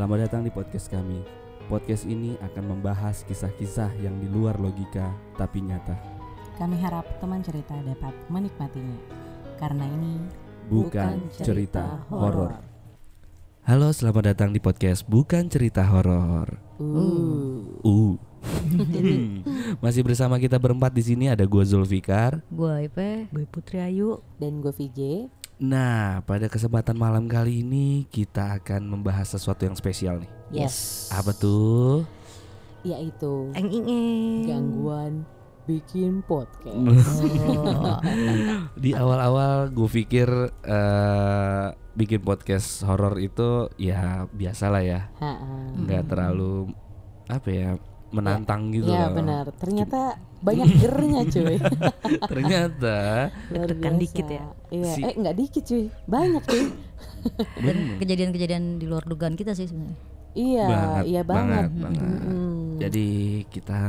Selamat datang di podcast kami. Podcast ini akan membahas kisah-kisah yang di luar logika tapi nyata. Kami harap teman cerita dapat menikmatinya. Karena ini Bukan, cerita horor. Halo, selamat datang di podcast Bukan Cerita Horor. uh, Uh. Masih bersama kita berempat di sini ada gua Zulfikar. Gue IP Gue Putri Ayu dan gue VJ. Nah, pada kesempatan malam kali ini kita akan membahas sesuatu yang spesial nih. Yes. Apa tuh? Yaitu Eng eng gangguan bikin podcast. Di awal-awal gue pikir eh, bikin podcast horor itu ya biasalah ya, nggak terlalu apa ya menantang gitu. Ya loh. benar. Ternyata banyak gernya cuy. Ternyata Deg-degan biasa. dikit ya. Iya. Si- Eh nggak dikit cuy. Banyak cuy. dan kejadian-kejadian di luar dugaan kita sih sebenarnya. Iya. Banget, Iya banget. banget, banget. Mm-mm. jadi kita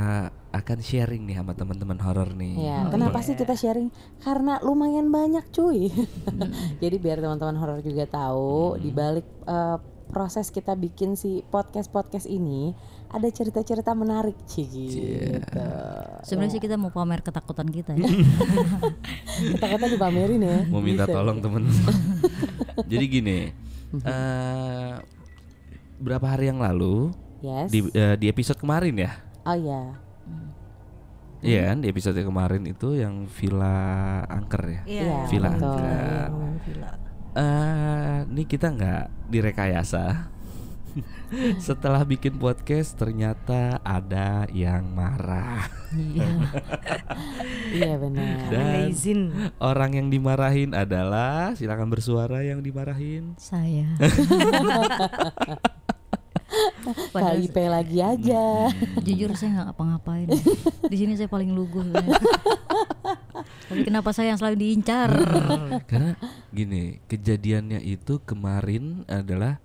akan sharing nih sama teman-teman horor nih. Ya, Oh, kenapa iya. sih kita sharing? Karena lumayan banyak cuy. Jadi biar teman-teman horor juga tahu di balik eh, proses kita bikin si podcast-podcast ini ada cerita-cerita menarik Cigi. Cie. Gitu. Sebenarnya sih kita mau pamer ketakutan kita ya. Kata-kata dipamerin ya. Mau minta Bisa. tolong temen. jadi gini, eh berapa hari yang lalu Yes. di eh, di episode kemarin ya? Oh ya. Iya kan di episode kemarin itu yang Villa Angker ya. Iya, Villa betul. Angker. Villa. Eh, ini kita nggak direkayasa. Setelah bikin podcast ternyata ada yang marah. Iya. Iya benar. Dan- izin Orang yang dimarahin adalah silakan bersuara yang dimarahin. Saya. Kali Padahal P lagi aja. jujur saya nggak ngapa-ngapain. Di sini saya paling lugu. Tapi kenapa saya yang selalu diincar? Karena gini, kejadiannya itu kemarin adalah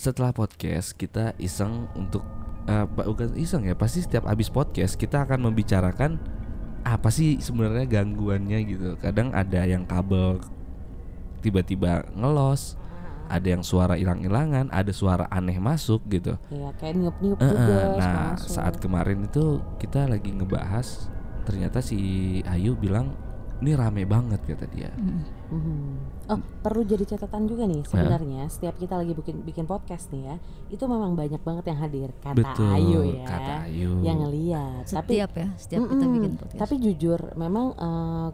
setelah podcast kita iseng untuk pa- bukan iseng ya, pasti setiap habis podcast kita akan membicarakan apa sih sebenarnya gangguannya gitu. Kadang ada yang kabel tiba-tiba ngelos, ada yang suara hilang-hilangan, ada suara aneh masuk gitu. Iya, kayak niup-niup juga. suka nah, masuk. saat kemarin itu kita lagi ngebahas, ternyata si Ayu bilang ini rame banget kata dia. Mhm. Oh, perlu jadi catatan juga nih sebenarnya setiap kita lagi bikin bikin podcast nih ya, itu memang banyak banget yang hadir kata Betul, Ayu ya. kata Ayu. Yang ngeliat. Tapi Setiap ya, setiap kita bikin podcast. Tapi jujur, memang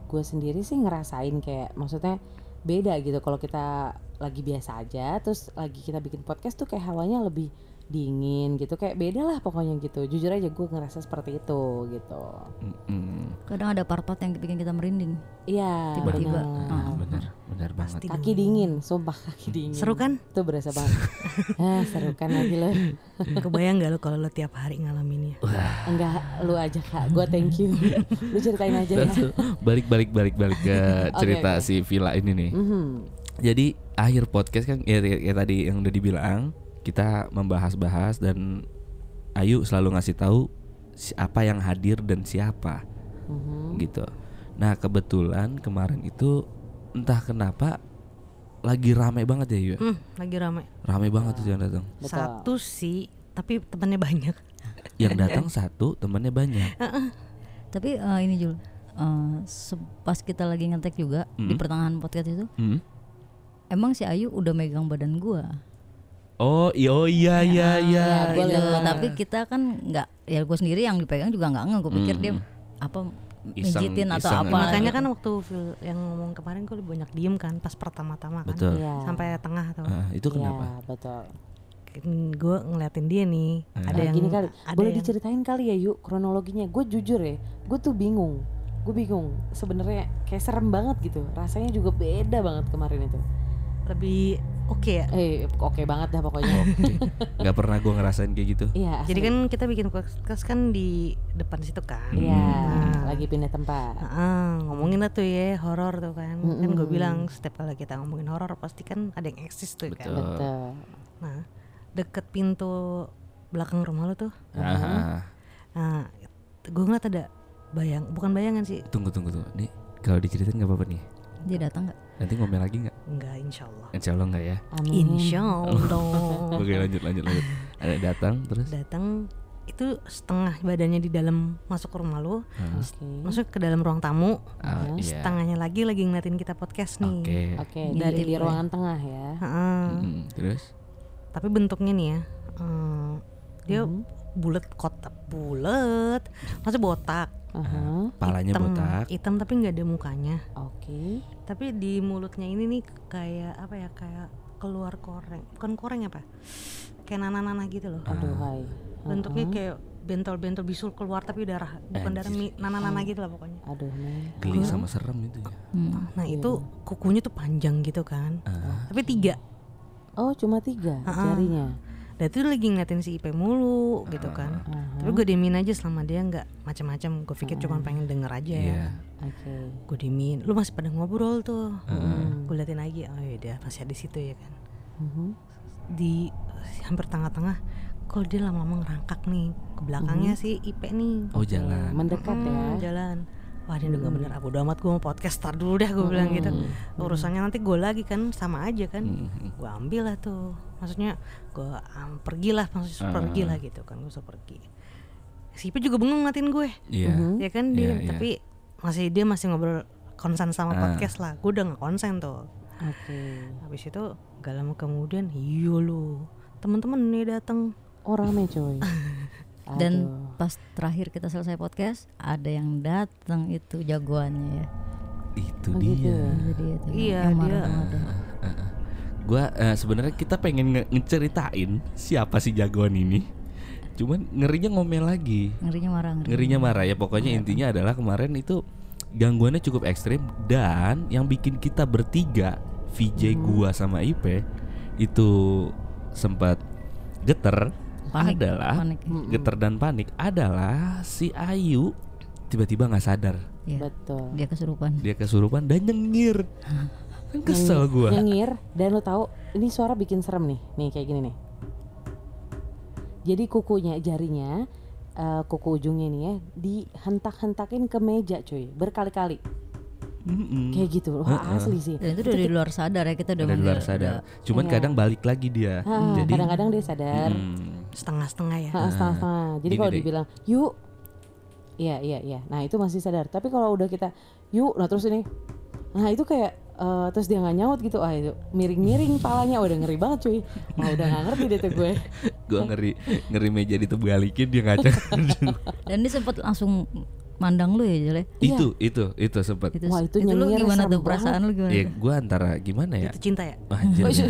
gue sendiri sih ngerasain kayak maksudnya beda gitu kalau kita lagi biasa aja, terus lagi kita bikin podcast tuh kayak hawanya lebih dingin gitu, kayak beda lah pokoknya gitu. Jujur aja gue ngerasa seperti itu gitu. Mm-mm. Kadang ada part-part yang bikin kita merinding. Iya. Tiba-tiba, benar. ah. bener, bener banget. Pasti Kaki dingin, sumpah kaki dingin. Seru kan? Tuh berasa banget. ah, seru kan lagi lo. Kebayang gak lo kalau lo tiap hari ngalaminnya Enggak, lu aja kak. Gue thank you. lu ceritain aja ya. Balik balik balik balik ke cerita oke. si Villa ini nih. Mhm. Jadi akhir podcast kan ya, ya, ya tadi yang udah dibilang kita membahas-bahas dan Ayu selalu ngasih tahu siapa yang hadir dan siapa Mhm. gitu. Nah kebetulan kemarin itu entah kenapa lagi rame banget ya Yu. ya? hmm, Lagi rame Rame banget tuh yang datang. Satu sih Tapi temannya banyak Yang datang satu, temennya banyak. Tapi eh, ini Jul, eh, se- pas kita lagi ngetek juga di Mm. pertengahan podcast itu, Hmm? emang si Ayu udah megang badan gua. Oh, iya oh, iya iya iya. Ya, gitu. lihat. Tapi kita kan nggak, ya gue sendiri yang dipegang juga nggak nge. Gue pikir dia apa Iseng- mijitin atau iseng apa. Makanya kan waktu yang ngomong kemarin gue lebih banyak diem kan Pas pertama-tama kan Betul. Iya. Sampai tengah tuh Ah, itu kenapa? Iya, betul. Gue ngeliatin dia nih Ah. Ada Nah, yang gini kali, ada boleh yang- diceritain kali ya yuk kronologinya. Gue jujur ya, gue tuh bingung. Gue bingung. Sebenarnya kayak serem banget gitu. Rasanya juga beda banget kemarin itu. Lebih oke ya Eh, oke banget dah pokoknya. Gak pernah gue ngerasain kayak gitu. Iya. Jadi kan kita bikin podcast kan di depan situ kan Iya, Nah. lagi pindah tempat. Ah, ngomongin lah tuh ya horor tuh kan kan gue bilang setiap kali kita ngomongin horor pasti kan ada yang eksis tuh kan Betul. Betul. nah deket pintu belakang rumah lo tuh Ah, nah gue ngeliat ada bayang bukan bayangan sih tunggu tunggu tunggu. Nih kalau diceritain nggak apa-apa nih. Dia datang nggak? Nanti ngomel lagi nggak? Enggak insya Allah Insya Allah nggak ya. Amin. insya Allah Oke lanjut lanjut lanjut. Ada datang terus. datang itu setengah badannya di dalam masuk ke rumah lu Ah, Oke. masuk ke dalam ruang tamu iya. setengahnya lagi lagi ngeliatin kita podcast nih Oke. Oke, Ngintip dari di gue. ruangan tengah ya. Heeh. Mm, terus. tapi bentuknya nih ya eh, dia Mhm. Bulat kotak bulat masih botak Aha. Palanya hitam, botak. hitam tapi nggak ada mukanya Oke. tapi di mulutnya ini nih kayak apa ya kayak keluar koreng bukan koreng apa kayak nanah-nanah gitu loh Aduh, hai. bentuknya kayak bentol-bentol bisul keluar tapi darah bukan darah nanah-nanah gitu lah pokoknya Aduh. Geli sama serem itu ya. Hmm. nah itu kukunya tuh panjang gitu kan Ah. tapi tiga Oh, cuma tiga Ah-ah. jarinya. Dan itu lagi ngeliatin si Ipe mulu gitu kan Aha. tapi gue diemin aja selama dia nggak macam-macam gue pikir cuma pengen denger aja ya Iya. Oke. gue diemin lu masih pada ngobrol tuh Hmm. gue liatin lagi oh ya masih ada di situ ya kan Mhm. di hampir tengah-tengah kok dia lama-lama ngerangkak nih ke belakangnya si Ipe nih Oh jalan. Mendekat ya. Hmm, jalan wah ini udah gak bener aku udah amat gue mau podcast tar dulu dah gue bilang gitu urusannya nanti gue lagi kan sama aja kan Mm, gue ambil lah tuh maksudnya gue um, pergi lah maksudnya Ah. pergi lah gitu kan gue pergi si Ipe juga bengong ngatin gue Iya. Mhm. ya kan dia Iya, iya. tapi masih dia masih ngobrol konsen sama Ah. podcast lah gue udah nggak konsen tuh Oke. habis itu gak lama kemudian iya lu teman-teman nih datang Oh, rame coy. Dan Aduh. Pas terakhir kita selesai podcast, ada yang datang itu jagoannya ya. Itu Oh, gitu dia. ya. Itu dia tuh. Iya, yang dia- banget ya. Gua eh, sebenarnya kita pengen nge- ngeceritain siapa sih jagoan ini. Cuman ngerinya ngomel lagi. Ngerinya marah, ngerinya. Ngerinya marah ya pokoknya intinya adalah kemarin itu gangguannya cukup ekstrim dan yang bikin kita bertiga VJ gua sama Ipe itu sempat geter Panik, adalah panik. geter dan panik adalah si Ayu tiba-tiba nggak sadar. Iya. Betul. Dia kesurupan. dia kesurupan dan nyengir. Kan kesel gua. Nyengir. Dan lu tahu ini suara bikin serem nih. Nih kayak gini nih. Jadi kukunya jarinya eh, kuku ujungnya nih ya dihentak-hentakin ke meja cuy. Berkali-kali. Mm-mm. kayak gitu. Loh asli sih. Dan itu udah di luar sadar ya kita udah di luar sadar. Udah- cuman Iya. kadang balik lagi dia. Jadi kadang-kadang dia sadar. Mm, setengah-setengah ya. Setengah-setengah. Jadi gini kalau dibilang yuk. Iya iya iya. Nah itu masih sadar. Tapi kalau udah kita yuk. Nah terus ini nah itu kayak eh, terus dia nggak nyaut gitu. Ah itu miring-miring palanya. Udah ngeri banget cuy. Wah udah nggak ngerti deh tuh gue. Gua ngeri ngeri meja ditebalikin dia ngaca. Dan dia sempat langsung mandang lu ya Jule. itu itu itu sempet. Itu, Wah, itu itu lu gimana tuh perasaan lu gimana? ya gua antara gimana ya? Itu cinta ya? Anjir, Oh, iya.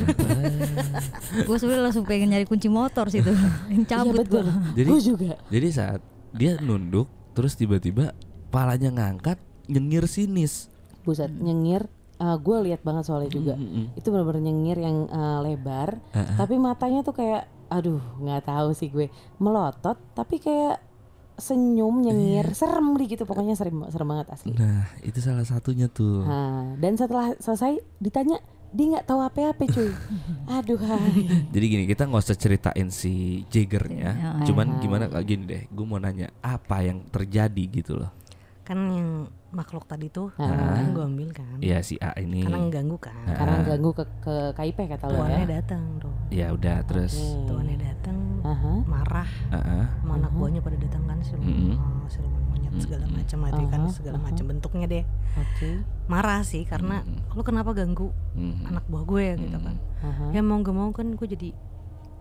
gue sebenarnya langsung pengen nyari kunci motor sih tuh. Yang iya cabut betul. Gua. Jadi- gue juga. jadi saat dia nunduk terus tiba-tiba palanya ngangkat nyengir sinis. Buset nyengir. Gue lihat banget soalnya juga. Mm-mm. itu benar-benar nyengir yang eh, lebar. Ah, tapi matanya tuh kayak aduh nggak tahu sih gue. Melotot tapi kayak senyum nyengir serem di gitu. Pokoknya serem serem banget asli. Nah itu salah satunya tuh. Nah, dan setelah selesai ditanya dia nggak tahu apa-apa cuy? Aduh hai. Jadi gini kita nggak usah ceritain si Jaggernya, Ya, cuman gimana kayak gini deh, gue mau nanya apa yang terjadi gitu loh. kan yang makhluk tadi tuh Ah. kan gue ambil kan. Ya si A ini, karena ngeganggu kan. Karena ganggu ke, ke KIP kata lo tuannya ya datang tuh ya udah terus, Oke. tuannya datang marah. Ah, ah. sama anak buahnya pada datang kan siluman Mm-mm. oh, siluman monyet segala macam lah dia kan Aha, segala aha. macam bentuknya deh oke marah sih karena lu kenapa ganggu Mhm. anak buah gue gitu kan Aha. ya mau gak mau kan gue jadi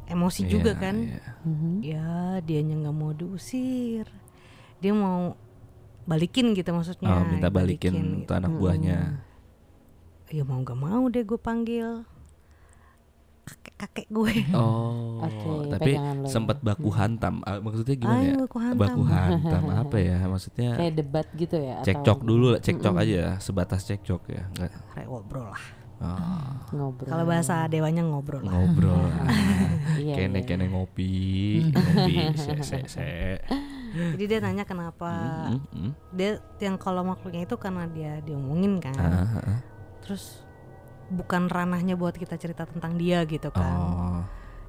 emosi juga Iya, kan iya. Mhm. ya dianya nggak mau diusir dia mau balikin gitu maksudnya Oh minta balikin gitu. tuh anak buahnya. ya mau gak mau deh gue panggil kakek kakek gue Oh, Oke, tapi ya. sempat baku hantam. Ah, maksudnya gimana Ayo, ya? baku hantam. Baku hantam apa ya? Maksudnya kayak debat gitu ya atau cekcok dulu lah, cekcok aja, sebatas cekcok ya, nggak Kayak ngobrol lah oh, ngobrol kalau bahasa dewanya ngobrol lah ngobrol lah. Iya, kene iya. kene ngopi, ngopi, se se se. jadi dia nanya kenapa Mm, mm. dia yang kalau makhluknya itu karena dia diomongin kan Ah, ah, ah. terus bukan ranahnya buat kita cerita tentang dia gitu kan Oh,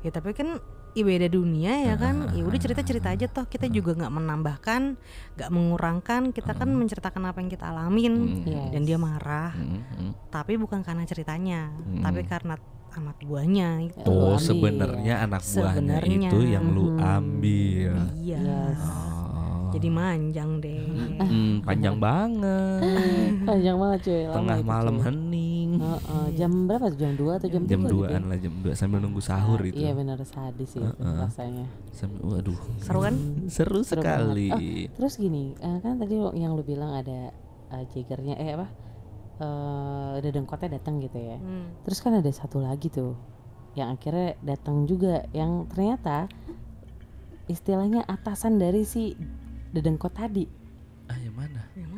ya tapi kan ya beda dunia ya kan ya udah cerita cerita aja toh kita juga nggak menambahkan nggak mengurangkan kita kan menceritakan apa yang kita alamin Mm. Yes. dan dia marah mm, mm. tapi bukan karena ceritanya Hmm. tapi karena anak buahnya itu. Oh, sebenarnya anak buahnya Sebenarnya. itu yang lu ambil. Iya. Yes. Oh. Jadi manjang deh. Hmm, panjang banget. Panjang banget cuy. Tengah malam cuy. Hening. Heeh, jam berapa tuh? Jam 2 atau jam, Jam 3 gitu? 2-an lah jam 2 sambil nunggu sahur itu. Iya benar sadis sih itu Heeh. rasanya. Sambil waduh. Seru kan? Seru, Seru sekali. banget. Terus gini, eh, kan tadi lo- yang lu bilang ada eh, Jaggernya eh apa? Eh ada dengkotnya datang gitu ya. Hmm. Terus kan ada satu lagi tuh yang akhirnya datang juga yang ternyata istilahnya atasan dari si dedengkot tadi Ah, yang mana? Yang mana?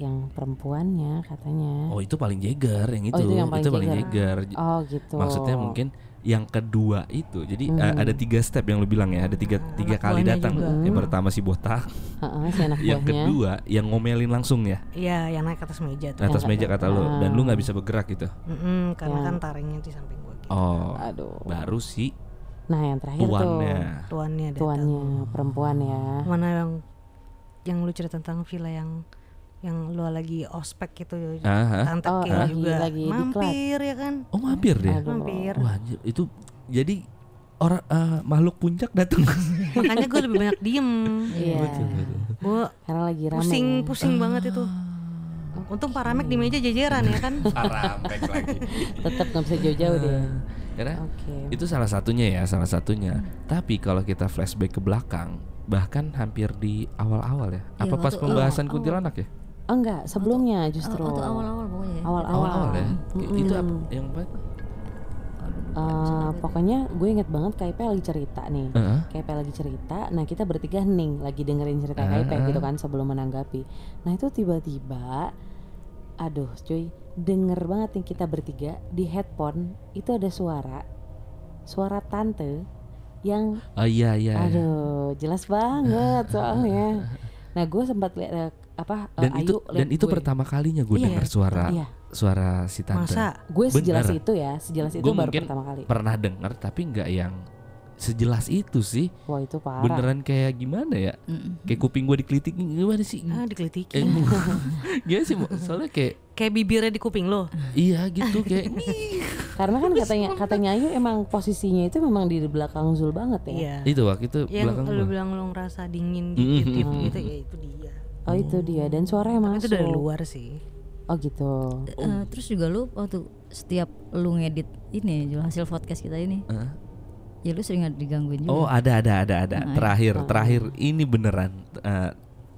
Yang perempuannya katanya. Oh, itu paling jeger yang itu. Oh, itu yang paling jeger. Oh, gitu. Maksudnya mungkin yang kedua itu. Jadi Hmm. eh, ada tiga step yang lu bilang ya. Ada tiga Ah, tiga anak kali datang. juga. Yang pertama si botak, Heeh, si anak yang buahnya. kedua yang ngomelin langsung ya. Iya, yang naik ke atas meja tuh. Atas meja kata lu dan lu Ah. nggak bisa bergerak gitu. Mm-mm, karena Yang- kan taringnya di samping gua gitu. Oh, Aduh. baru si Nah, yang terakhir tuannya. Tuannya tuh datang. tuannya perempuan ya. Mana yang yang lu cerita tentang villa yang yang lu lagi ospek gitu Aha. tante Oh, juga lagi mampir ya kan Oh, mampir deh. Aduh. mampir Wah, itu jadi orang eh, makhluk puncak datang. makanya gue lebih banyak diem Iya. Betul, betul. gue Karena lagi rame. pusing ya. pusing banget itu untung paramek di meja jajaran ya kan Paramek lagi. Tetap nggak bisa jauh-jauh deh. Karena Oke. itu salah satunya ya, salah satunya. Tapi kalau kita flashback ke belakang, bahkan hampir di awal-awal ya. Iya, Apa pas waktu- pembahasan awal- kuntilanak ya? Oh enggak, sebelumnya justru. Oh, awal-awal pokoknya ya. Awal-awal. Awal-awal ya. Mm-mm. Itu apa yang apa? Eh, pokoknya gue inget banget KIP lagi cerita nih. Heeh. KIP lagi cerita, nah kita bertiga hening lagi dengerin cerita Ah, KIP gitu kan sebelum menanggapi. Nah itu tiba-tiba, aduh cuy, denger banget nih kita bertiga di headphone itu ada suara, suara tante yang, Oh iya iya. iya. aduh jelas banget soalnya. Nah gue sempat lihat apa eh, Dan itu Ayu dan itu gue. pertama kalinya gue Iya. dengar suara Iya, suara si tante. masa gue sejelas Bener. itu ya, sejelas itu Gua baru mungkin pertama kali. Pernah dengar tapi nggak yang sejelas itu sih. Wah itu parah. Beneran kayak gimana ya? Mm-mm. Kayak kuping gue dikelitik gimana sih? ah Eh, dikelitikin gimana sih? Soalnya kayak kayak bibirnya di kuping lo iya gitu kayak Karena kan katanya katanya Ayu emang posisinya itu memang di belakang Zul banget ya. iya itu waktu itu yang belakang lu gua. bilang lu ngerasa dingin Mm, dikit mm, gitu, gitu ya itu dia Oh itu dia dan suaranya Tapi masuk. itu dari luar sih Oh gitu. Eh, terus juga lu waktu setiap lu ngedit ini hasil podcast kita ini Heeh. ya lu sering digangguin juga Oh ada ada ada ada. Nah, Terakhir terakhir ini beneran. eh,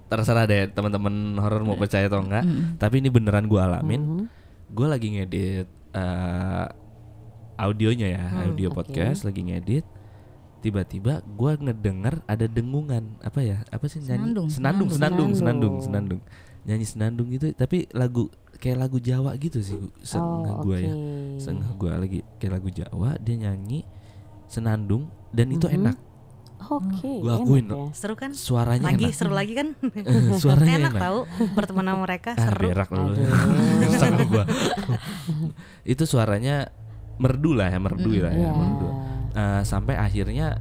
terserah deh teman-teman horor mau percaya atau enggak. Mm-mm. Tapi ini beneran gue alamin. Mhm. Gue lagi ngedit eh, audionya ya, audio oke. podcast lagi ngedit. Tiba-tiba gue ngedenger ada dengungan apa ya? Apa sih nyanyi? Senandung, senandung, senandung. senandung, senandung, Senandung. senandung. Nyanyi senandung gitu. Tapi lagu kayak lagu Jawa gitu sih. Sengah Oh gue oke. ya. Sengah gue lagi kayak lagu Jawa. Dia nyanyi senandung dan itu Mhm. enak. Oke. Gua enak akuin ya. seru kan Suaranya lagi enak. seru lagi kan Suaranya enak enak. tahu berteman sama mereka Ah, seru berak lu. Aduh. Sama gua. itu suaranya merdu lah ya, merdu Mm, lah ya, Iya. merdu. Eh, sampai akhirnya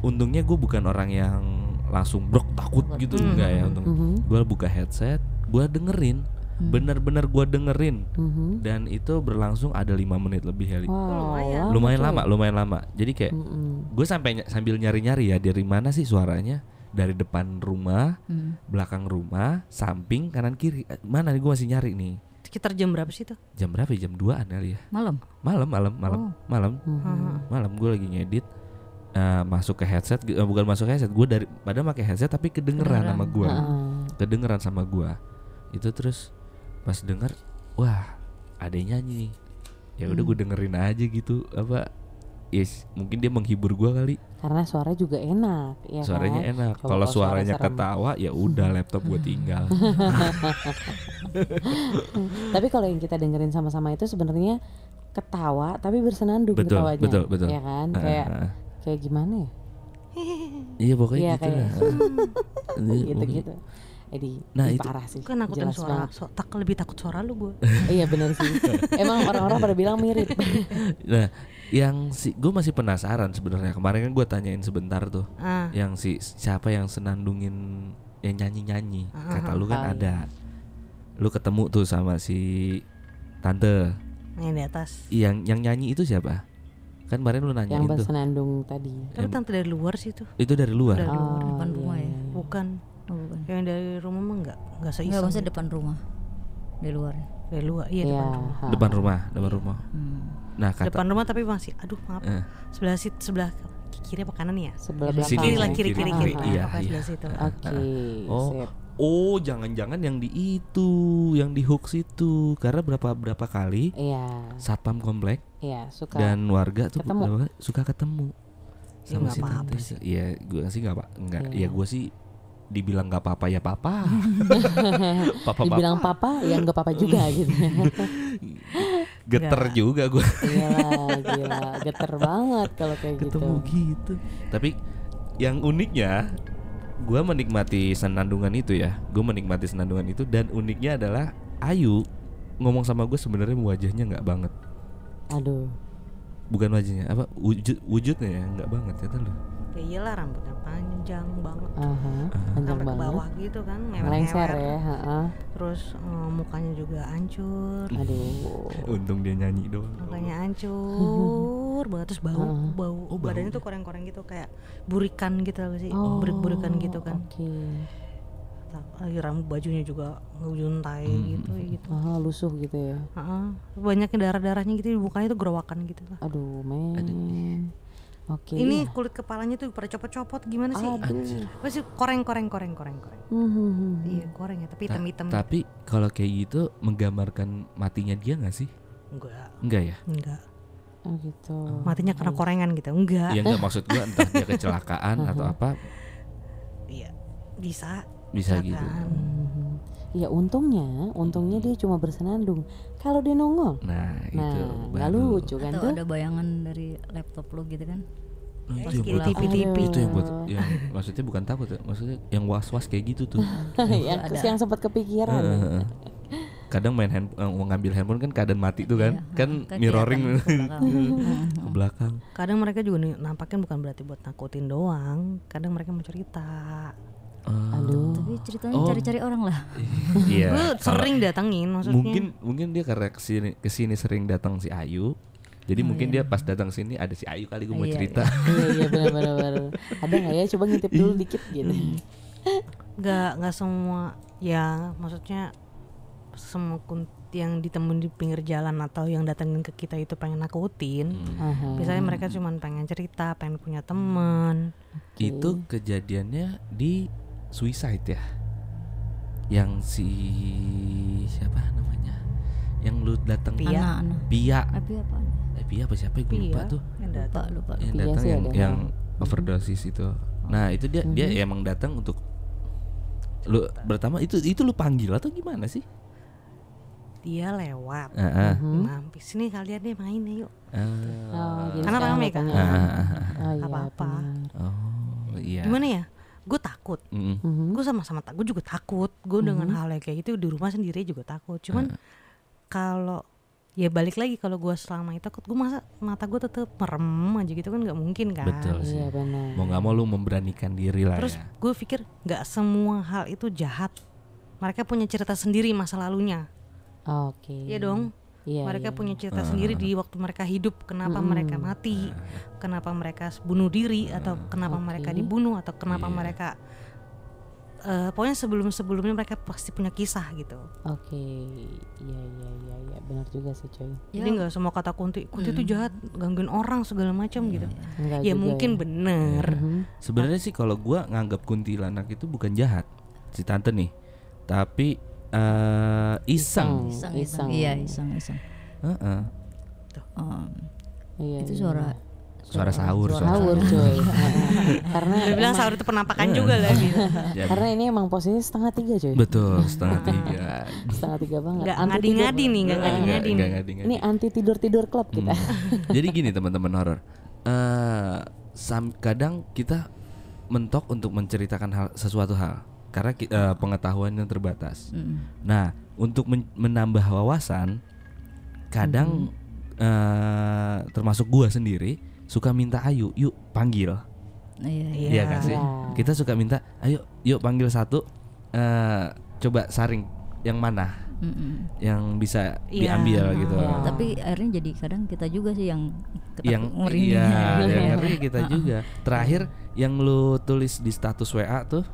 untungnya gue bukan orang yang langsung brok takut gitu Hmm. enggak ya untung. Mhm, Gue buka headset, gue dengerin, Hmm. bener-bener gue dengerin mhm. dan itu berlangsung ada lima menit lebih kali. Wow, lumayan. lumayan lama, lumayan lama. Jadi kayak Mhm. gue sampai ny- sambil nyari-nyari ya dari mana sih suaranya? Dari depan rumah, Hmm. belakang rumah, samping, kanan kiri. Eh, Mana nih gue masih nyari nih. Sekitar jam berapa sih tuh Jam berapa? ya? Jam 2-an kali ya. malam Malam, malam, malam, Oh. malam, Mhm. malam gue lagi ngedit. eh, masuk ke headset, eh, bukan masuk ke headset. Gue dari pada pakai headset tapi kedengeran Kedengeran. sama gue, Heeh. kedengeran sama gue. Itu terus pas denger, wah ada nyanyi nih. Ya udah gue dengerin aja gitu. Apa? Yes, mungkin dia menghibur gue kali. Karena suara juga enak, ya suaranya kan? enak. Kalau suara suaranya serem. ketawa, ya udah laptop gue tinggal. Tapi kalau yang kita dengerin sama-sama itu sebenarnya ketawa tapi bersenandung Betul, ketawanya. betul, betul. Ya kan? Ah, Kayak ah. kayak gimana ya? Iya pokoknya Iya, gitu kayak- lah. Iya, Gitu-gitu. Jadi Nah, itu- parah sih. kan nakutin Jelas suara banget. so, tak lebih takut suara lu gue iya benar sih. Emang orang-orang pada bilang mirip. Nah, yang si gue masih penasaran sebenarnya. Kemarin kan gue tanyain sebentar tuh, ah yang si siapa yang senandungin yang nyanyi-nyanyi. Ah, Kata lu kan ah, iya. ada. Lu ketemu tuh sama si tante. yang di atas Yang yang nyanyi itu siapa? Kan kemarin lu nanyain yang tuh. bersenandung tadi. Tapi tante dari luar sih itu. Itu dari luar. Dari luar. Oh, depan iya, rumah ya. iya. Bukan. Oh, bukan. Yang dari rumah mah enggak enggak seiseng. Enggak maksudnya depan rumah. Di luar. Dari luar. Iya Iya. depan rumah. ha. Depan rumah, depan rumah. Hmm. Nah, kata Depan rumah tapi masih aduh maaf. eh, Sebelah situ sebelah kiri apa kanan ya? Sebelah Sini, belakang. Kiri lah sini, kiri kiri Ah, kiri. ah, Iya, Apa iya. sebelah situ. Oke. Oh. sip. Oh, jangan-jangan yang di itu, yang di hook situ. Karena berapa berapa kali Iya. satpam komplek Iya, suka. dan warga tuh ketemu. suka ketemu Ya, nggak apa-apa tante. Iya, gue sih nggak pak, nggak. Iya. Ya gue sih dibilang nggak apa-apa ya papa. papa Dibilang papa, ya nggak papa juga gitu. geter Nggak. juga gue Gila, gila, geter banget kalau kayak gitu. ketemu gitu. Tapi yang uniknya, gue menikmati senandungan itu ya. Gue menikmati senandungan itu dan uniknya adalah Ayu ngomong sama gue sebenarnya wajahnya nggak banget. Aduh, Bukan wajahnya, apa wujud wujudnya ya nggak banget ya lu. Ya iyalah rambutnya panjang banget. aha, panjang Sampai ke banget. bawah gitu kan, mewek-mewek. ya, ha Terus eh, mukanya juga hancur. Aduh. Untung dia nyanyi doang. Mukanya hancur banget terus bau, Heeh. bau. Oh, bau. Badannya tuh koreng-koreng gitu kayak burikan gitu loh sih. Oh, Burik-burikan gitu kan. Oke. Lagi rambut bajunya juga ngejuntai Hmm. gitu gitu. Ah, lusuh gitu ya. Heeh. Banyaknya darah-darahnya gitu di mukanya tuh gerawakan gitu lah. Aduh, men. Oke. Ini kulit kepalanya tuh pada copot-copot gimana sih? Aduh. Masih koreng koreng koreng koreng koreng. Hmm, hmm, hmm. Iya koreng ya, tapi Ta- hitam-hitam. Tapi kalau kayak gitu menggambarkan matinya dia nggak sih? Enggak, Enggak ya? enggak. Oh gitu. Matinya karena korengan gitu. Enggak. Ya enggak maksud gua entah dia kecelakaan atau apa Iya. Bisa. Bisa gitu. Kecelakaan. Hmm. Ya untungnya, untungnya dia cuma bersenandung. Kalau dia nongol, Nah, itu nah nggak baru. lucu kan Atau tuh? ada bayangan dari laptop lu gitu kan. Pas itu yang buat tipi-tipi. itu yang buat yang maksudnya bukan takut ya, maksudnya yang was-was kayak gitu tuh. yang, yang sempat kepikiran. ya. Heeh. kadang main hand, mau ngambil handphone kan keadaan mati tuh kan, Iya, kan kan mirroring ke belakang. ke belakang. Kadang mereka juga nampaknya bukan berarti buat nakutin doang. Kadang mereka mau cerita. Ah, Aduh. Tapi ceritanya Oh. cari-cari orang lah. Iya. Gue sering datengin maksudnya. mungkin mungkin dia karena ke sini ke sini sering datang si Ayu. Jadi Oh, mungkin iya. dia pas datang sini ada si Ayu kali gue mau Iya, cerita. iya iya benar benar benar. Ada nggak ya? Coba ngintip dulu dikit gitu. nggak nggak semua ya maksudnya semua kun- yang ditemuin di pinggir jalan atau yang datengin ke kita itu pengen nakutin. Hmm. Biasanya mereka cuma pengen cerita, pengen punya teman. Itu kejadiannya di suicide ya. Yang si siapa namanya? Yang lu datang Pia. Anak-anak. Pia. Tapi apa? Eh, Pia apa siapa? Gue lupa tuh. yang Lupa, datang. lupa. Yang Pia datang yang yang overdosis itu. Nah, itu dia dia Mhm. emang datang untuk lu pertama itu itu lu panggil atau gimana sih? Dia lewat. Heeh. Mhm. Mampir sini kalian deh main ya yuk. Ah. Oh, Karena Ah, ah, ah, ah. Oh, iya, Apa-apa. benar. Oh, iya. Gimana ya? Gue takut. Mm-mm. Mhm. Gue sama-sama tak. Gue juga takut. Gue dengan Mhm. hal yang kayak gitu di rumah sendiri juga takut. Cuman Ah. kalau ya balik lagi kalau gue selama itu takut gue masa mata gue tetep merem aja gitu kan nggak mungkin kan Betul sih. Iya benar. Mau nggak mau lu memberanikan diri lah terus ya. gue pikir nggak semua hal itu jahat mereka punya cerita sendiri masa lalunya Oke. Iya dong Iya. mereka iya. punya cerita Ah. sendiri di waktu mereka hidup kenapa Mm-mm. mereka mati kenapa mereka bunuh diri atau kenapa Oke. mereka dibunuh atau kenapa Iya. mereka eh, pokoknya sebelum sebelumnya mereka pasti punya kisah gitu Oke. Iya iya iya iya benar juga sih coy. Ya, jadi nggak semua kata kunti kunti itu jahat gangguin orang segala macam gitu Enggak ya mungkin ya. bener Mhm. Sebenarnya sih kalau gua nganggap kuntilanak itu bukan jahat si tante nih, tapi eh, iseng. iseng, Iseng. iseng. Iya, iseng, iseng. Heeh. Um, Iya, itu iya. suara Suara sahur, suara Sahur sahur. coy. Karena Dia bilang sahur itu penampakan juga lah gitu. Jadi- karena ini emang posisi setengah tiga coy. betul setengah tiga. Setengah tiga banget. Nggak Anti ngadi-ngadi tidur. nih, nggak ngadi-ngadi nggak nih. ngadi-ngadi. Ini anti tidur tidur klub kita. Hmm. Jadi gini teman-teman horor. Eh, sam- kadang kita mentok untuk menceritakan hal sesuatu hal karena eh, pengetahuan yang terbatas. mm, Nah, untuk men- menambah wawasan, kadang eh, termasuk gua sendiri suka minta Ayu, yuk panggil. iya, iya. Iya kan sih? Iya. Kita suka minta, ayo, yuk panggil satu. eh coba saring yang mana? Mm-mm. yang bisa Iya. diambil gitu. Iya. Tapi akhirnya jadi kadang kita juga sih yang yang merinding. iya, yang ngeri kita juga. Terakhir yang lu tulis di status WA tuh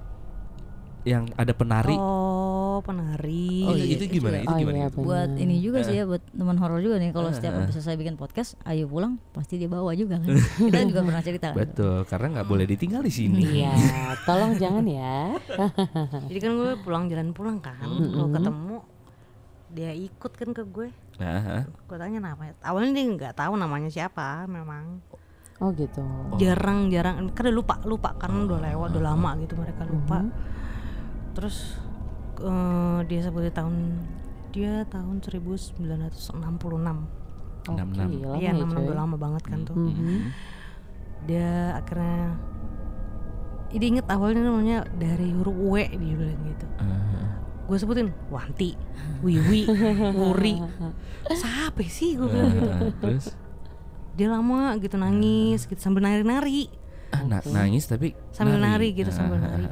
yang ada penari. Oh, penari. Oh, itu, iya, itu itu gimana? ya. Itu Oh, gimana? iya, itu? buat ini juga sih ya buat teman horor juga nih kalau Eh, setiap eh. habis selesai bikin podcast ayo pulang pasti dia bawa juga kan kita juga pernah cerita kan Betul, karena nggak boleh ditinggal di sini. Iya, tolong jangan ya. Jadi kan gue pulang jalan pulang kan, Hmm. gue ketemu dia ikut kan ke gue. Nah, Gue tanya namanya. Awalnya dia nggak tahu namanya siapa, memang Oh gitu. jarang-jarang. Kan udah lupa, lupa karena udah lewat, udah lama gitu mereka lupa. Terus eh, dia sebut tahun dia tahun 1966. Oke, 66. lama Iya, ya, 66 coy. udah lama banget kan tuh. Mhm. Dia akhirnya ini inget awalnya namanya dari huruf W dia bilang gitu. eh, gue sebutin Wanti, Wiwi, Wuri, siapa sih gue bilang gitu. terus Dia lama gitu nangis gitu sambil nari-nari. ah, na- nangis tapi Sambil nari gitu, sambil nari.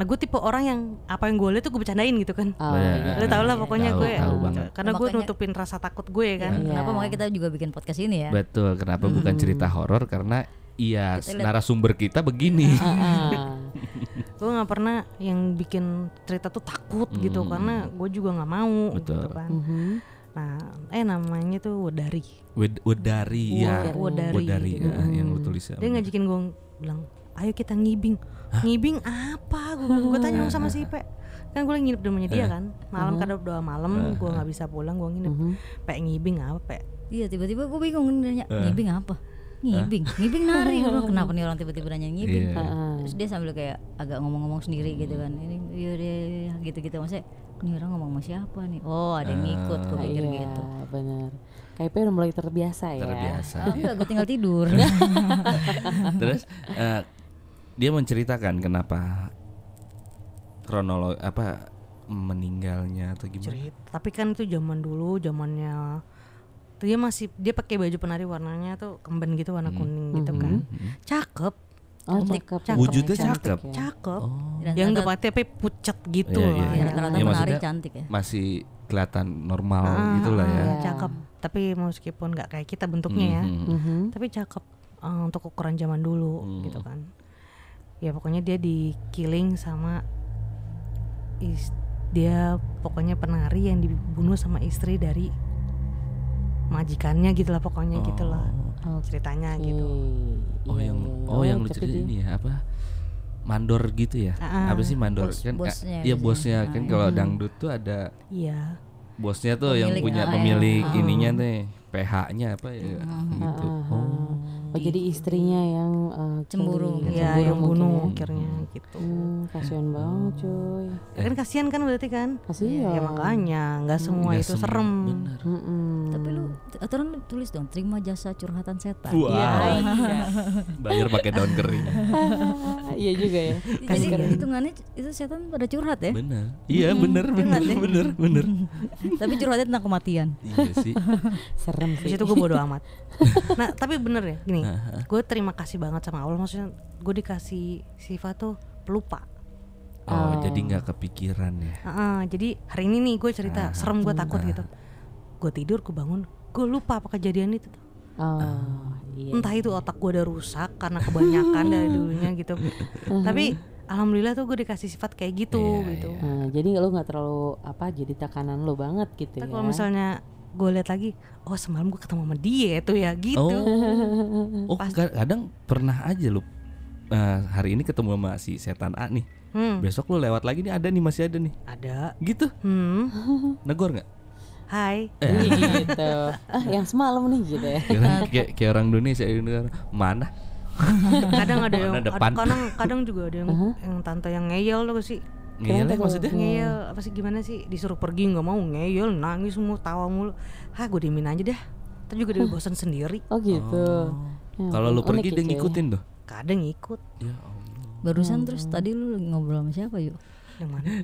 Ah, ah. Nah gue tipe orang yang apa yang gue lihat tuh gue bercandain gitu kan. Oh, Iya. iya. Lu tau lah pokoknya tahu, gue tahu banget. karena gue nutupin rasa takut gue kan. Iya. kenapa makanya kita juga bikin podcast ini ya Betul, kenapa bukan cerita horor karena iya Kita narasumber kita begini. Ah, Gue nggak pernah yang bikin cerita tuh takut gitu Hmm. karena gue juga nggak mau Betul. gitu kan. mhm. Nah, eh namanya tuh Wedari. Wed- Wedari ya. Wedari. Wedari ya, yang lu tulis ya. Dia ngajakin gue bilang, ayo kita ngibing. Ngibing apa? Gue tanya dong sama si Pe. Kan gue lagi nginep di rumahnya dia kan. Malam kadang doa malam, gue nggak bisa pulang, gue nginep. Mhm. Pe ngibing apa? Pe? iya tiba-tiba gue bingung nanya Eh. ngibing apa ngibing ngibing nari gue bilang, kenapa nih orang tiba-tiba nanya ngibing Iya. Ah, terus dia sambil kayak agak ngomong-ngomong sendiri gitu kan ini iya deh gitu-gitu maksudnya ini orang ngomong sama siapa nih oh ada yang ngikut gue ah, pikir iya, gitu benar. Kayaknya udah mulai terbiasa ya. Terbiasa. Ah, enggak gue tinggal tidur Terus eh, dia menceritakan kenapa kronologi apa meninggalnya atau gimana? Cerita. Tapi kan itu zaman dulu, zamannya dia masih dia pakai baju penari warnanya tuh kemben gitu warna kuning gitu kan. Cakep, Oh, Cantik. cakep. Cakep. Wujudnya Cantik cakep. ya. cakep. Oh. Dan Yang nggak pakai tapi pucat gitu Iya, lah. iya, ya, rata-rata Ya, penari cantik ya Masih kelihatan normal Ah, gitu lah ya. Iya. Cakep. Tapi meskipun nggak kayak kita bentuknya ya. Mhm. Mhm. tapi cakep eh, untuk ukuran zaman dulu Hmm. gitu kan ya pokoknya dia dikiling sama is- dia pokoknya penari yang dibunuh sama istri dari majikannya gitulah pokoknya gitulah Oke. ceritanya gitu Oh Iya, yang iya. oh yang lucu ini ya apa? Mandor gitu ya? Ah, apa sih mandor bos- kan? bosnya Iya biasanya. bosnya kan Ah, kalau dangdut tuh ada iya bosnya tuh yang Pemilik, punya ah, pemilik iya. ininya nih PH-nya apa ya gitu. Ah, Oh. Oh jadi istrinya yang uh, Cemburu. killing. ya Cemburu yang mungkin bunuh ya. akhirnya gitu Hmm, kasihan banget cuy. Ya kan kasihan kan berarti kan Kasihan. ya makanya nggak semua Nggak itu sem- serem Bener. Mm-mm. tapi lu aturan tulis dong terima jasa curhatan setan Wow. Iya, Bayar pakai daun kering. iya juga ya. jadi hitungannya itu setan pada curhat ya Bener. Iya bener bener bener bener. tapi curhatnya tentang kematian Iya sih. Serem sih. itu gue bodo amat. nah tapi bener ya gini, gue terima kasih banget sama Allah. Maksudnya gue dikasih sifat tuh pelupa. Oh, jadi nggak kepikiran ya. Heeh, jadi hari ini nih gue cerita serem gue takut gitu. Gue tidur, gue bangun, gue lupa apa kejadian itu. tuh. Oh, iya. Entah itu otak gue udah rusak karena kebanyakan dari dulunya gitu. tapi alhamdulillah tuh gue dikasih sifat kayak gitu Iya, gitu. Nah, jadi lu nggak terlalu apa jadi tekanan lu banget gitu Tapi ya. kalau misalnya gue lihat lagi, oh semalam gue ketemu sama dia tuh ya gitu. Oh, oh ka- kadang pernah aja lu eh, hari ini ketemu sama si setan A nih. Hmm, Besok lu lewat lagi nih ada nih masih ada nih. ada. Gitu. Hmm, Negor nggak? hai. gitu. Ah, yang semalam nih gitu ya. Kira- kayak kayak orang Indonesia ini mana? kadang ada yang depan? kadang kadang juga ada yang yang tante yang ngeyel tuh sih Ngeyelnya Kenapa maksudnya? ngeyel. Apa sih gimana sih? Disuruh pergi nggak mau ngeyel nangis semua tawa mulu. Ah gue diemin aja deh Ntar juga dia bosan sendiri. Oh gitu. Ya Kalau lu ampun, pergi dia ya, cuy. ngikutin tuh. kadang ikut Ya Allah. barusan terus tadi lu lagi ngobrol sama siapa yuk yang mana?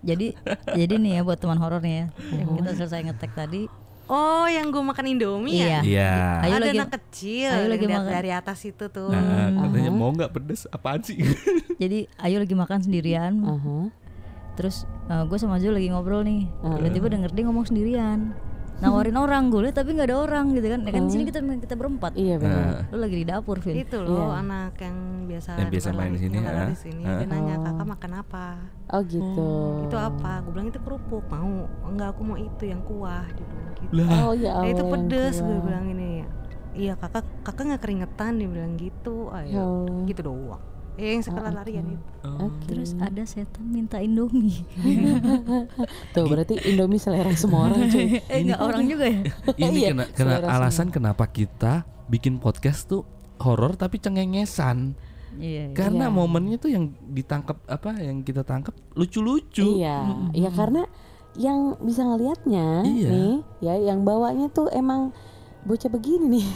Jadi jadi nih ya buat teman horor nih ya. Kita selesai ngetek tadi oh yang gue makan indomie Iya. ya Iya. Ayo ada lagi- anak kecil yang lagi lihat makan. dari atas itu tuh Nah, katanya mau nggak pedes apaan sih? jadi ayo lagi makan sendirian Aha. terus gue sama Zul lagi ngobrol nih tiba-tiba denger dia ngomong sendirian nawarin orang gue liat tapi nggak ada orang gitu kan? Ya kan di sini kita kita berempat. Iya benar. lu lagi di dapur Vin. Itu loh anak yang biasa Yang biasa main di sini, ah. di sini Ah. dia nanya kakak makan apa? Oh gitu. itu apa? Gue bilang itu kerupuk. Mau? Enggak aku mau itu yang kuah. Dia bilang gitu. Lah, Oh ya "Ya, Allah. itu pedes gue bilang ini. Iya kakak kakak nggak keringetan dia bilang gitu. Ya ayo Allah. gitu doang ya yang sekolah larian itu Oke. terus ada setan minta indomie Tuh berarti Indomie selera semua orang cuy. eh nggak orang juga ya ini Iya, kena, alasan kenapa kita bikin podcast tuh horor tapi cengengesan. iya iya. Karena Iya. momennya tuh yang ditangkap apa yang kita tangkap lucu-lucu. Iya, iya karena yang bisa ngelihatnya Iya. nih, ya yang bawanya tuh emang bocah begini nih.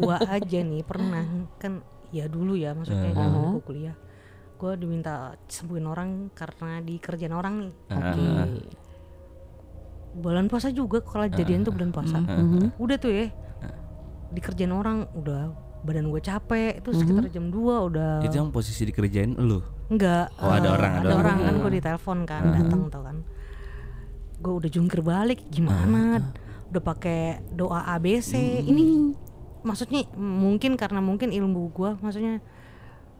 gua aja nih pernah kan ya dulu ya maksudnya Uh-huh. zaman gua kuliah. Gua diminta sembuhin orang karena dikerjain orang nih. Oke. Ah, bulan puasa juga kalau jadian tuh bulan puasa. Mhm. udah tuh ya dikerjain orang udah badan gue capek itu sekitar jam 2 udah Itu yang posisi dikerjain lu. enggak. Oh, ada eh, orang, ada ada orang. orang kan gue ditelepon kan datang tau kan. Gue udah jungkir balik gimana? Udah pakai doa ABC ini maksudnya mungkin karena mungkin ilmu gue maksudnya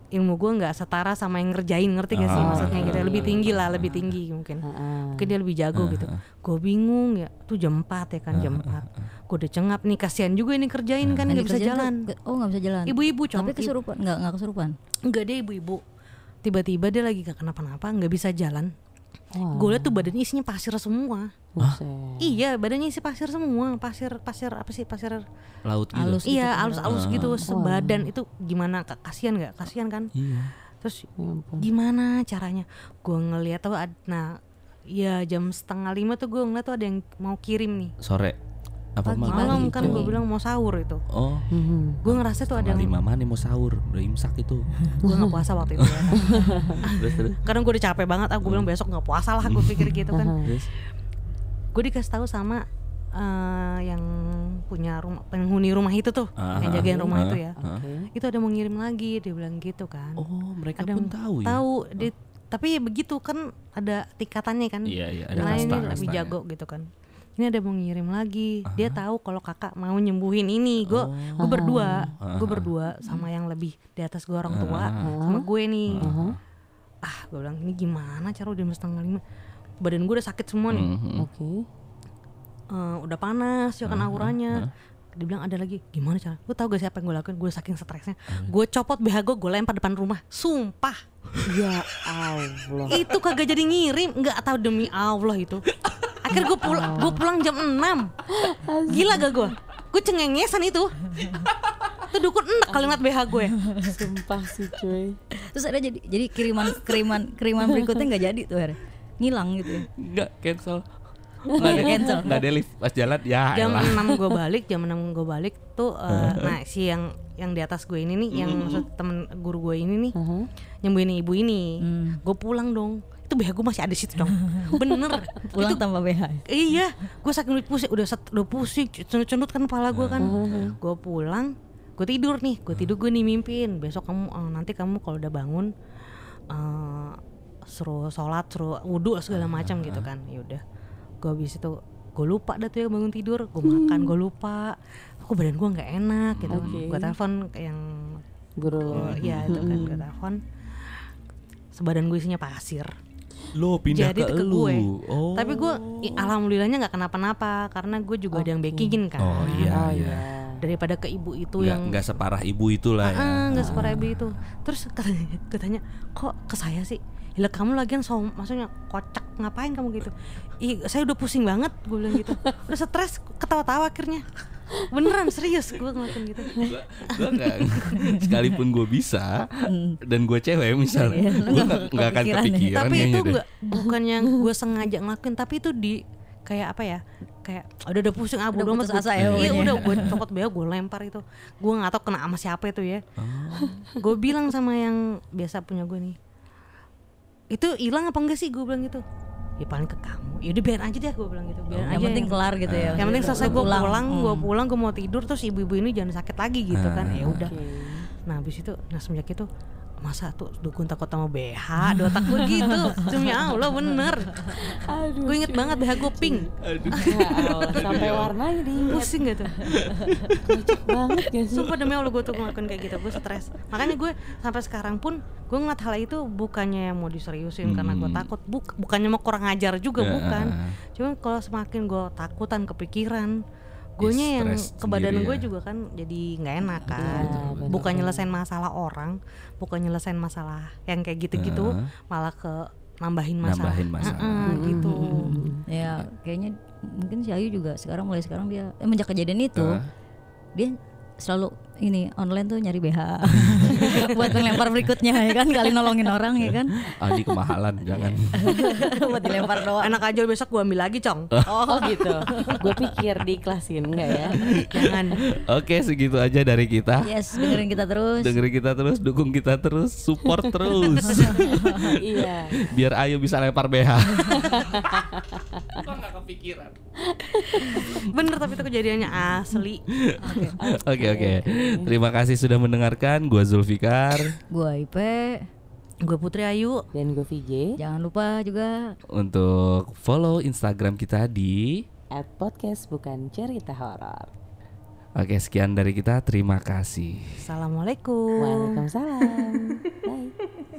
ilmu gue nggak setara sama yang ngerjain ngerti gak sih Ah. maksudnya gitu lebih tinggi lah lebih tinggi mungkin. Heeh. mungkin dia lebih jago gitu. gue bingung ya tuh jam 4 ya kan jam 4 gue udah cengap nih kasihan juga ini kerjain kan nggak bisa jalan. oh nggak bisa jalan. Ibu-ibu tapi kesurupan nggak nggak kesurupan? Enggak dia ibu-ibu. Tiba-tiba dia lagi gak kenapa-napa nggak bisa jalan Wah, gue liat tuh badannya isinya pasir semua. Buset. iya badannya isi pasir semua. Pasir pasir apa sih? Pasir Laut gitu. Halus. iya gitu alus-alus gitu. Sebadan itu gimana? Ka- kasihan nggak? Kasihan kan? Iya. terus Ya gimana caranya? Gue ngeliat tuh nah ya jam setengah lima tuh gue ngeliat tuh ada yang mau kirim nih. Sore. Apa Pagi, malam? kan gue bilang mau sahur itu. Oh, Mhm. gue ngerasa tuh ada yang lima mana mau sahur, udah imsak itu. gue nggak puasa waktu itu ya. Kadang gue udah capek banget ah gue bilang besok nggak puasa lah gue pikir gitu kan. Gue dikasih tahu sama eh, yang punya rumah penghuni rumah itu tuh Ah, yang jagain rumah itu ya. Oke. itu ada mau ngirim lagi dia bilang gitu kan. Oh, mereka ada pun tahu ya. tahu tapi begitu kan ada tingkatannya kan. Iya, iya, ada ini lebih jago gitu kan ini ada mau ngirim lagi. Dia tahu kalau kakak mau nyembuhin ini. Gue Oh. gue berdua gue berdua sama yang lebih di atas gue orang tua sama gue nih. Ah gue bilang ini gimana cara udah setengah lima? Badan gue udah sakit semua nih. Mhm. Oke. Eh, udah panas ya kan auranya. Dibilang ada lagi. Gimana cara? Gue tau gak siapa yang gue lakuin? Gue saking stresnya. Gue copot BH gue gue lempar depan rumah. Sumpah. Ya Allah. itu kagak jadi ngirim. Nggak tahu demi Allah itu akhirnya gue pulang gue pulang jam 6 gila gak gue gue cengengesan itu itu dukun enak kali ngeliat BH gue Sumpah sih cuy. terus ada jadi jadi kiriman kiriman kiriman berikutnya nggak jadi tuh akhirnya ngilang gitu ya Enggak cancel. Enggak ada Cancel. Enggak ada lift pas jalan ya. jam elah. 6 gue balik jam 6 gue balik tuh eh, nah si yang yang di atas gue ini nih yang maksud temen guru gue ini nih Heeh. nyembuhin ibu ini gue pulang dong itu BH gue masih ada situ dong. Bener. Pulang tanpa BH iya gue saking udah pusing udah set, udah pusing cendut-cendut kan kepala gue kan. Gue pulang gue tidur nih gue tidur gue nih mimpin. Besok kamu eh, nanti kamu kalau udah bangun eh suruh sholat suruh wudhu segala macam gitu kan. Ya udah gue habis itu gue lupa dah tuh ya bangun tidur. Gue makan gue lupa. Kok badan gue nggak enak gitu. Oke. gue telepon yang Guru. Oh, iya itu kan gue telepon. Sebadan gue isinya pasir Lo pindah jadi ke, ke gue. Oh. tapi gue alhamdulillahnya nggak kenapa-napa karena gue juga ada yang backingin kan Oh iya Oh iya. iya. daripada ke ibu itu Nggak, yang nggak separah ibu itulah ya. ah nggak separah ibu itu terus katanya, katanya kok ke saya sih Gila kamu lagian so, maksudnya kocak ngapain kamu gitu Ih, saya udah pusing banget gue bilang gitu udah stres ketawa-tawa akhirnya beneran serius gue ngelakuin gitu. Gua, gua nggak sekalipun gue bisa dan gue cewek misalnya, Iya, lu gue nggak akan kepikiran ya. tapi itu nggak bukan yang gue sengaja ngelakuin tapi itu di kayak apa ya kayak udah udah pusing ah Udah putus asa gua- ya iya udah gue copot beo gue lempar itu. Gue nggak tahu kena sama siapa itu ya. Oh. gue bilang sama yang biasa punya gue nih itu hilang apa enggak sih? Gue bilang gitu ya paling ke kamu ya udah biar aja deh gue bilang gitu biar yang aja penting kelar gitu ya yang penting selesai gue Pulang. pulang, gue Hmm. pulang gue mau tidur terus ibu-ibu ini jangan sakit lagi gitu kan ya udah Oke. nah habis itu nah semenjak itu masa tuh dukun takut sama BH di otak gue gitu. Demi Allah bener. Aduh. gue inget banget BH gue pink. Ya Allah, sampai warnanya diingat. Pusing gitu. Kocak banget sih? Sumpah demi Allah gue tuh ngelakuin kayak gitu Gue stres. Makanya gue sampai sekarang pun Gue ngeliat hal itu bukannya mau diseriusin Karena gue Hmm. takut. Buk, Bukannya mau kurang ajar juga Ya. Bukan. Cuma kalau semakin gue takutan kepikiran Guanya yang ke badan gue ya. juga kan jadi nggak enak kan Iya, bener. Bukan nyelesain masalah orang Bukan nyelesain masalah yang kayak gitu-gitu Heeh. Malah ke nambahin masalah, Nambahin masalah. Heeh, gitu ya kayaknya mungkin si Ayu juga sekarang mulai sekarang dia eh, menjak kejadian itu Heeh. dia selalu ini online tuh nyari BH buat ngelempar berikutnya ya kan? Kali nolongin orang ya kan? Ah, di kemahalan jangan. buat dilempar doang. Enak aja besok gue ambil lagi cong. Oh gitu. Gue pikir diiklasin enggak ya? Jangan. Oke, segitu aja dari kita. yes dengerin kita terus. Dengerin kita terus, dukung kita terus, support terus. Iya. Biar Ayu bisa lempar BH. Kepikiran? Bener tapi itu kejadiannya asli Oke oke. Terima kasih sudah mendengarkan. Gua Zulfikar gua Ipe Gue Putri Ayu Dan gue VJ jangan lupa juga untuk follow Instagram kita di. At podcast bukan cerita horor Oke sekian dari kita. Terima kasih. Assalamualaikum Waalaikumsalam